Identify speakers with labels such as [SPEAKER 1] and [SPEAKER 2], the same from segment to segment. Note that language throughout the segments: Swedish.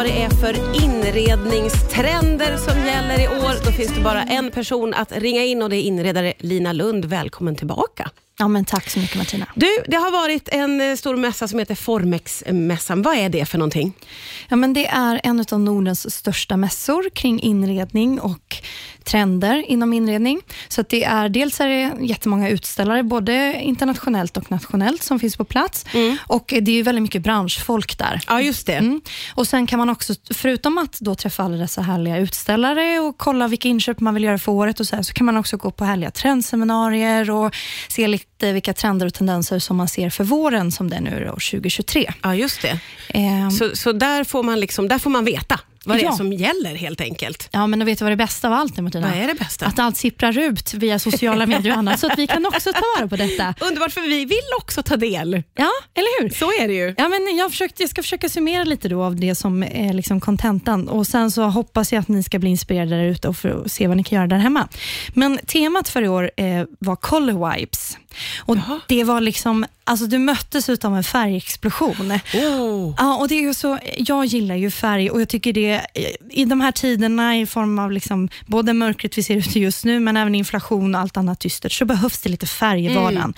[SPEAKER 1] vad det är för inredningstrender som gäller i år. Då finns det bara en person att ringa in och det är inredare Lina Lund. Välkommen tillbaka.
[SPEAKER 2] Ja, men tack så mycket Martina.
[SPEAKER 1] Du, det har varit en eh, stor mässa som heter Formex-mässan. Vad är det för någonting?
[SPEAKER 2] Ja, men det är en av Nordens största mässor kring inredning och trender inom inredning. Så det är, dels är det jättemånga utställare, både internationellt och nationellt, som finns på plats. Och Det är väldigt mycket branschfolk där.
[SPEAKER 1] Ja, just det.
[SPEAKER 2] Mm. Och Sen kan man också, förutom att då träffa alla dessa härliga utställare och kolla vilka inköp man vill göra för året, och så, här, så kan man också gå på härliga trendseminarier och se lite vilka trender och tendenser som man ser för våren, som det är nu då, 2023.
[SPEAKER 1] Ja, just det.
[SPEAKER 2] Ehm,
[SPEAKER 1] Så, så där, får man liksom, där får man veta vad det är
[SPEAKER 2] Ja.
[SPEAKER 1] som gäller helt enkelt.
[SPEAKER 2] Ja, men vet du vad det bästa av allt är, Martina?
[SPEAKER 1] Vad är det bästa?
[SPEAKER 2] Att allt sipprar ut via sociala medier och annat, så att vi kan också ta vara på detta.
[SPEAKER 1] Underbart, för vi vill också ta del.
[SPEAKER 2] Ja, eller hur?
[SPEAKER 1] Så är det ju.
[SPEAKER 2] Ja, men jag, försökt, jag ska försöka summera lite då av det som är liksom kontentan och sen så hoppas jag att ni ska bli inspirerade där ute och för att se vad ni kan göra där hemma. Men temat för i år eh, var color wipes. Och
[SPEAKER 1] Jaha.
[SPEAKER 2] det var liksom, alltså du möttes av en färgexplosion.
[SPEAKER 1] Oh.
[SPEAKER 2] Ja, och det är så, jag gillar ju färg och jag tycker det i de här tiderna i form av liksom, både mörkret vi ser ute just nu men även inflation och allt annat dystert så behövs det lite färg i vardagen.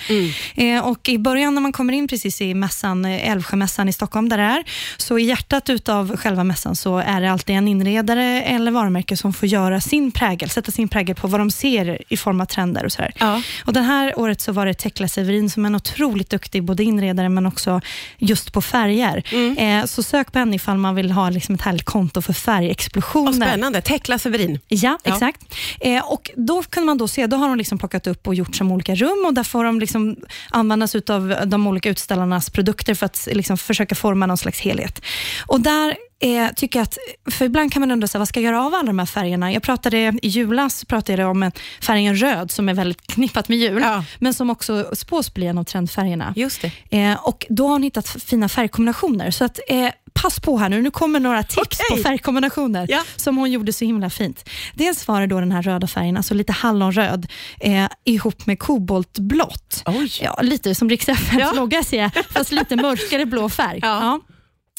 [SPEAKER 2] Eh, och I början när man kommer in precis i mässan, eh, Älvsjömässan i Stockholm där det är, så i hjärtat utav själva mässan så är det alltid en inredare eller varumärke som får göra sin prägel, sätta sin prägel på vad de ser i form av trender och sådär.
[SPEAKER 1] Ja.
[SPEAKER 2] Och det här året så var det Tekla Severin som är en otroligt duktig både inredare men också just på färger. Eh, så sök på henne ifall man vill ha liksom ett härligt konto för
[SPEAKER 1] Vad
[SPEAKER 2] färgexplosioner.
[SPEAKER 1] spännande. Tekla Severin.
[SPEAKER 2] Ja,
[SPEAKER 1] Ja.
[SPEAKER 2] exakt. Eh, och Då kunde man då se, då har de liksom plockat upp och gjort som olika rum och där får de liksom användas av de olika utställarnas produkter för att liksom försöka forma någon slags helhet. Och där eh, tycker att, för ibland kan man undra, här, vad ska jag göra av alla de här färgerna? Jag pratade i julas pratade jag om en- färgen röd som är väldigt knippat med jul,
[SPEAKER 1] Ja.
[SPEAKER 2] men som också spås bli en av trendfärgerna.
[SPEAKER 1] Just det.
[SPEAKER 2] Eh, och Då har hon hittat fina färgkombinationer. Så att, eh, pass på här nu, nu kommer några tips
[SPEAKER 1] Okej.
[SPEAKER 2] på färgkombinationer
[SPEAKER 1] Ja.
[SPEAKER 2] som hon gjorde så himla fint. Dels var det då den här röda färgen, alltså lite hallonröd, eh, ihop med koboltblått. Ja, lite som Rix FMs
[SPEAKER 1] Ja.
[SPEAKER 2] logga ser jag, fast lite mörkare blå färg.
[SPEAKER 1] Ja.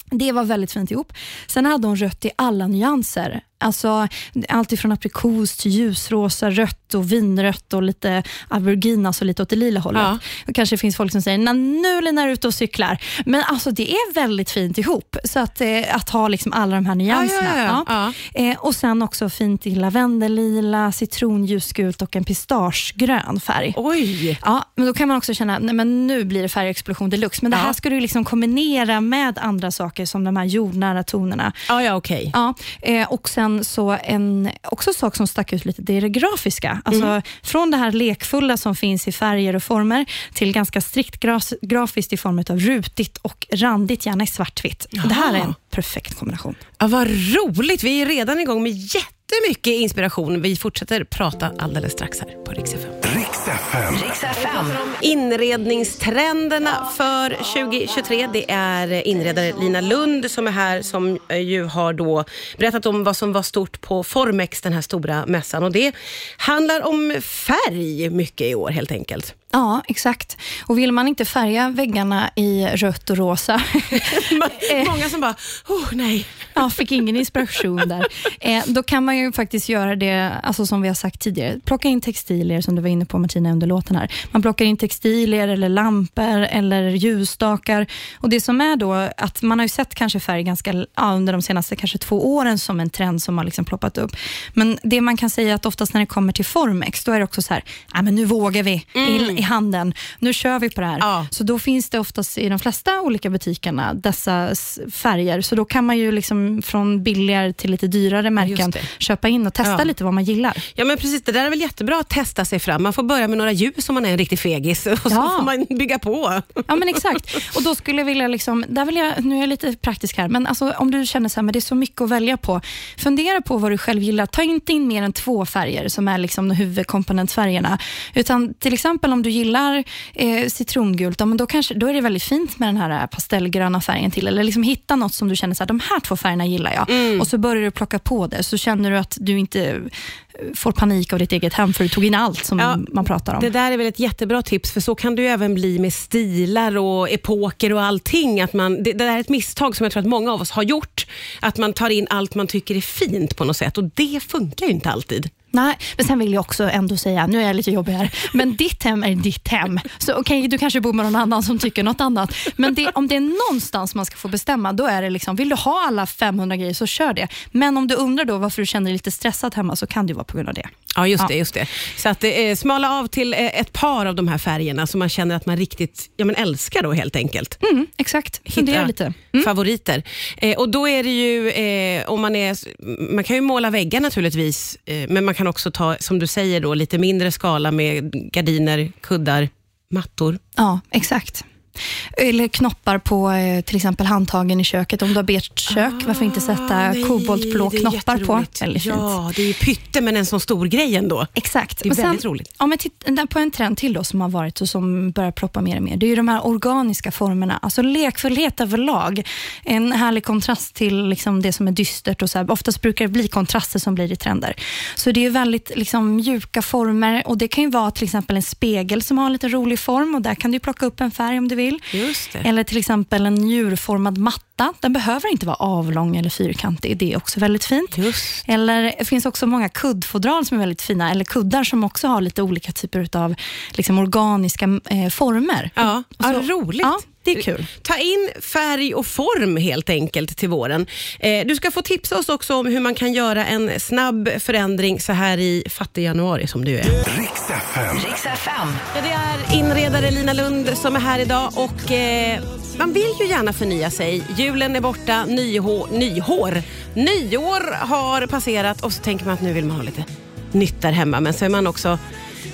[SPEAKER 2] Det var väldigt fint ihop. Sen hade hon rött i alla nyanser. Alltså, allt ifrån aprikos till ljusrosa, rött och vinrött och lite aubergine, alltså lite åt det lila hållet.
[SPEAKER 1] Ja.
[SPEAKER 2] Det kanske finns folk som säger, "Nå, nu är Lina ute och cyklar. Men alltså det är väldigt fint ihop. Så att, eh, att ha liksom alla de här nyanserna.
[SPEAKER 1] Ja, ja.
[SPEAKER 2] Eh, och sen också fint i lavendellila, citronljusgult och en pistagegrön färg.
[SPEAKER 1] Oj.
[SPEAKER 2] Ja, men då kan man också känna, nej men nu blir det färgexplosion deluxe. Men det här ska du liksom kombinera med andra saker som de här jordnära tonerna.
[SPEAKER 1] Ja, ja, okej.
[SPEAKER 2] Ja, eh, och sen så en också sak som stack ut lite, det är det grafiska. Alltså Från det här lekfulla som finns i färger och former till ganska strikt gras, grafiskt i form av rutigt och randigt, gärna i svartvitt. Det här är en perfekt kombination.
[SPEAKER 1] Ja, vad roligt. Vi är redan igång med jättemycket inspiration. Vi fortsätter prata alldeles strax här på Rix FM.
[SPEAKER 3] FM.
[SPEAKER 1] Inredningstrenderna för 2023. Det är inredare Lina Lund som är här som eh, ju har då berättat om vad som var stort på Formex, den här stora mässan. Och det handlar om färg mycket i år helt enkelt.
[SPEAKER 2] Ja, exakt. Och vill man inte färga väggarna i rött och rosa,
[SPEAKER 1] Många som bara, oh nej.
[SPEAKER 2] ja, fick ingen inspiration där, eh, då kan man ju faktiskt göra det alltså som vi har sagt tidigare. Plocka in textilier, som du var inne på Martina under låten här. Man plockar in textilier eller lampor eller ljusstakar. Och Det som är då att man har ju sett kanske färg ganska, ja, under de senaste kanske två åren som en trend som har liksom ploppat upp. Men det man kan säga att oftast när det kommer till Formex, då är det också så här, ja, men nu vågar vi i handen. Nu kör vi på det här.
[SPEAKER 1] Ja.
[SPEAKER 2] Så då finns det oftast i de flesta olika butikerna dessa färger. Så då kan man ju liksom från billigare till lite dyrare märken köpa in och testa
[SPEAKER 1] Ja.
[SPEAKER 2] lite vad man gillar.
[SPEAKER 1] Ja men precis, det där är väl jättebra att testa sig fram. Man får börja med några ljus om man är en riktig fegis och så
[SPEAKER 2] Ja.
[SPEAKER 1] får man bygga på.
[SPEAKER 2] Ja men exakt. Och då skulle jag vilja, liksom, där vill jag, nu är jag lite praktisk här, men alltså, om du känner så här, men det är så mycket att välja på. Fundera på vad du själv gillar. Ta inte in mer än två färger som är liksom huvudkomponentfärgerna. Utan till exempel om du gillar eh, citrongult, ja, men då, kanske, då är det väldigt fint med den här pastellgröna färgen till. Eller liksom hitta något som du känner, så här, de här två färgerna gillar jag.
[SPEAKER 1] Mm.
[SPEAKER 2] Och så börjar du plocka på det, så känner du att du inte eh, får panik av ditt eget hem, för du tog in allt som
[SPEAKER 1] Ja,
[SPEAKER 2] man pratar om.
[SPEAKER 1] Det där är väl ett jättebra tips, för så kan ju även bli med stilar och epoker och allting. Att man, det, det där är ett misstag som jag tror att många av oss har gjort, att man tar in allt man tycker är fint på något sätt och det funkar ju inte alltid.
[SPEAKER 2] Nej, men sen vill jag också ändå säga, nu är jag lite jobbig här, men ditt hem är ditt hem. Så okej, du kanske bor med någon annan som tycker något annat. Men det, om det är någonstans man ska få bestämma, då är det liksom, vill du ha alla 500 grejer så kör det. Men om du undrar då varför du känner dig lite stressad hemma så kan det vara på grund av det.
[SPEAKER 1] Ja, just
[SPEAKER 2] Ja.
[SPEAKER 1] det. Just det. Så att eh, smala av till eh, ett par av de här färgerna som man känner att man riktigt ja, men älskar då helt enkelt.
[SPEAKER 2] Mm, exakt, fundera lite.
[SPEAKER 1] favoriter. Eh, och då är det ju, eh, om man är, man kan ju måla väggar naturligtvis, eh, men man kan också ta, som du säger, då, lite mindre skala med gardiner, kuddar, mattor.
[SPEAKER 2] Ja, exakt. Eller knoppar på eh, till exempel handtagen i köket. Om du har beige kök, varför inte sätta
[SPEAKER 1] Ah, nej,
[SPEAKER 2] koboltblå knoppar på? Väldigt fint.
[SPEAKER 1] Ja, det är ju pytte, men en sån stor grej ändå.
[SPEAKER 2] Exakt.
[SPEAKER 1] Det är
[SPEAKER 2] Och sen,
[SPEAKER 1] väldigt roligt.
[SPEAKER 2] Om jag tittar på en trend till då, som har varit och som börjar ploppa mer och mer, det är ju de här organiska formerna. Alltså lekfullhet överlag. En härlig kontrast till liksom det som är dystert. Och så här. Oftast brukar det bli kontraster som blir i trender. Så det är ju väldigt liksom, mjuka former och det kan ju vara till exempel en spegel som har en lite rolig form och där kan du plocka upp en färg om du vill.
[SPEAKER 1] Det.
[SPEAKER 2] Eller till exempel en njurformad matta. Den behöver inte vara avlång eller fyrkantig. Det är också väldigt fint.
[SPEAKER 1] Just
[SPEAKER 2] Eller det finns också många kuddfodral som är väldigt fina, eller kuddar som också har lite olika typer av liksom, organiska eh, former.
[SPEAKER 1] Ja,
[SPEAKER 2] Och så-
[SPEAKER 1] ja, roligt.
[SPEAKER 2] Ja, det är kul.
[SPEAKER 1] Ta in färg och form helt enkelt till våren. Eh, du ska få tipsa oss också om hur man kan göra en snabb förändring så här i fattig januari som du är.
[SPEAKER 3] Riks FM.
[SPEAKER 4] Riks FM.
[SPEAKER 1] Ja, det är inredare Lina Lund som är här idag och eh, man vill ju gärna förnya sig. Julen är borta, nyhår, nyhår. nyår har passerat och så tänker man att nu vill man ha lite nytt där hemma. Men så är man också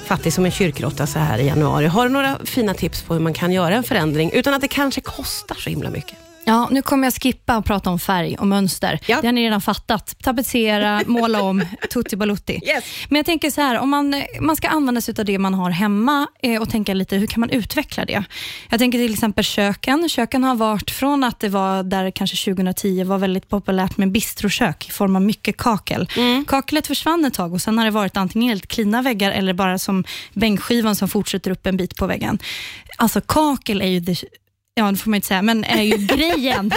[SPEAKER 1] fattig som en kyrkråtta så här i januari. Har du några fina tips på hur man kan göra en förändring utan att det kanske kostar så himla mycket?
[SPEAKER 2] Ja, nu kommer jag skippa och prata om färg och mönster.
[SPEAKER 1] Ja.
[SPEAKER 2] Det har ni redan fattat. Tapetsera, måla om, tutti balutti.
[SPEAKER 1] Yes.
[SPEAKER 2] Men jag tänker så här, om man, man ska använda sig av det man har hemma eh, och tänka lite, hur kan man utveckla det? Jag tänker till exempel köken. Köken har varit från att det var där kanske 2010 var väldigt populärt med bistrokök i form av mycket kakel. Kaklet försvann ett tag och sen har det varit antingen helt klina väggar eller bara som bänkskivan som fortsätter upp en bit på väggen. Alltså kakel är ju det Ja, det får man inte säga, men är ju grejen.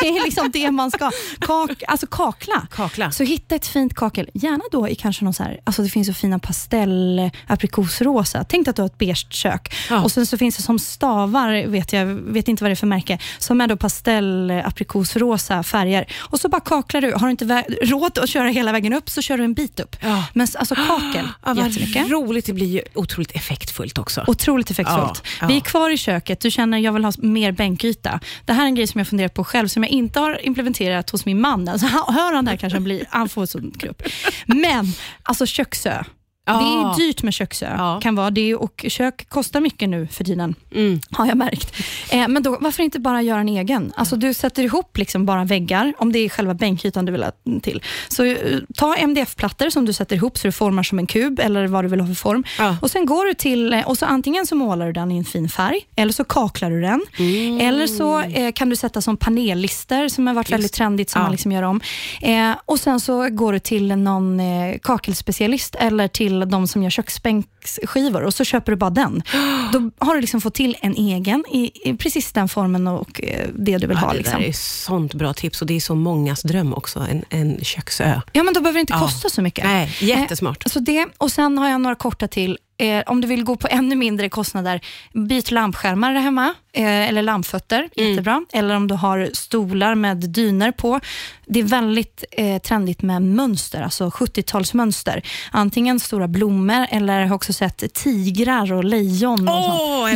[SPEAKER 2] Det är liksom det man ska. Kak, alltså kakla.
[SPEAKER 1] Kakla.
[SPEAKER 2] Så hitta ett fint kakel, gärna då i kanske någon så här, alltså det finns så fina pastell aprikosrosa. Tänk att du har ett beige kök.
[SPEAKER 1] Ja.
[SPEAKER 2] Och sen så finns det som stavar, vet jag vet inte vad det är för märke, som är då pastell aprikosrosa färger. Och så bara kaklar du. Har du inte vä- råd att köra hela vägen upp så kör du en bit upp.
[SPEAKER 1] Ja.
[SPEAKER 2] Men alltså kakel,
[SPEAKER 1] Ja,
[SPEAKER 2] jättemycket.
[SPEAKER 1] roligt, det blir ju otroligt effektfullt också.
[SPEAKER 2] Otroligt effektfullt.
[SPEAKER 1] Ja.
[SPEAKER 2] Vi är kvar i köket. Du känner jag vill ha mer bänkyta. Det här är en grej som jag funderat på själv, som jag inte har implementerat hos min man. Alltså, hör han det här kanske han blir, han får ett sånt grupp. Men, alltså köksö. Det
[SPEAKER 1] Ja.
[SPEAKER 2] är dyrt med köksö.
[SPEAKER 1] Ja.
[SPEAKER 2] Kan vara det och kök kostar mycket nu för tiden.
[SPEAKER 1] Mm.
[SPEAKER 2] Har jag märkt. Eh, men då, varför inte bara göra en egen? Alltså, du sätter ihop liksom bara väggar, om det är själva bänkytan du vill ha till. Så eh, ta MDF-plattor som du sätter ihop så du formar som en kub, eller vad du vill ha för form.
[SPEAKER 1] Ja.
[SPEAKER 2] Och Sen går du till, eh, och så antingen så målar du den i en fin färg, eller så kaklar du den.
[SPEAKER 1] Mm.
[SPEAKER 2] Eller så eh, kan du sätta som panellister, som har varit väldigt trendigt, som man liksom gör om. Eh, och Sen så går du till någon eh, kakelspecialist, eller till de som gör köksbänksskivor, och så köper du bara den. Då har du liksom fått till en egen, i, i precis den formen och eh, det du vill
[SPEAKER 1] Ja,
[SPEAKER 2] ha.
[SPEAKER 1] det
[SPEAKER 2] Liksom.
[SPEAKER 1] där är sånt bra tips och det är så mångas dröm också, en, en köksö.
[SPEAKER 2] Ja, men då behöver det inte
[SPEAKER 1] Ja.
[SPEAKER 2] kosta så mycket.
[SPEAKER 1] Nej, jättesmart.
[SPEAKER 2] Eh, Så det, och Sen har jag några korta till. Eh, om du vill gå på ännu mindre kostnader, byt lampskärmar där hemma, eh, eller lampfötter,
[SPEAKER 1] Mm.
[SPEAKER 2] jättebra. Eller om du har stolar med dyner på. Det är väldigt eh, trendigt med mönster, alltså 70-talsmönster. Antingen stora blommor eller jag har också sett tigrar och lejon.
[SPEAKER 1] Åh,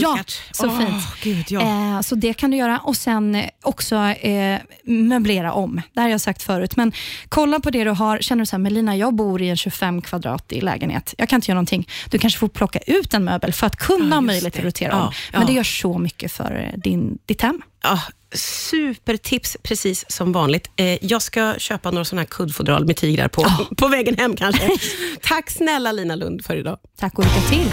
[SPEAKER 2] ja,
[SPEAKER 1] älskat.
[SPEAKER 2] så
[SPEAKER 1] Åh,
[SPEAKER 2] fint.
[SPEAKER 1] Gud, ja.
[SPEAKER 2] Eh, så det kan du göra och sen också eh, möblera om. Det här har jag sagt förut, men kolla på det du har. Känner du så här, Melina, jag bor i en 25 kvadrat i lägenhet. Jag kan inte göra någonting. Du kanske får plocka ut en möbel för att kunna
[SPEAKER 1] Ja,
[SPEAKER 2] ha möjlighet att rotera
[SPEAKER 1] Ja,
[SPEAKER 2] om. Men
[SPEAKER 1] ja.
[SPEAKER 2] det gör så mycket för eh, din, ditt hem.
[SPEAKER 1] Ja, supertips, precis som vanligt. Eh, jag ska köpa några sådana här kuddfodral med tigrar på, på vägen hem kanske. Tack snälla Lina Lund för idag.
[SPEAKER 2] Tack och lycka till.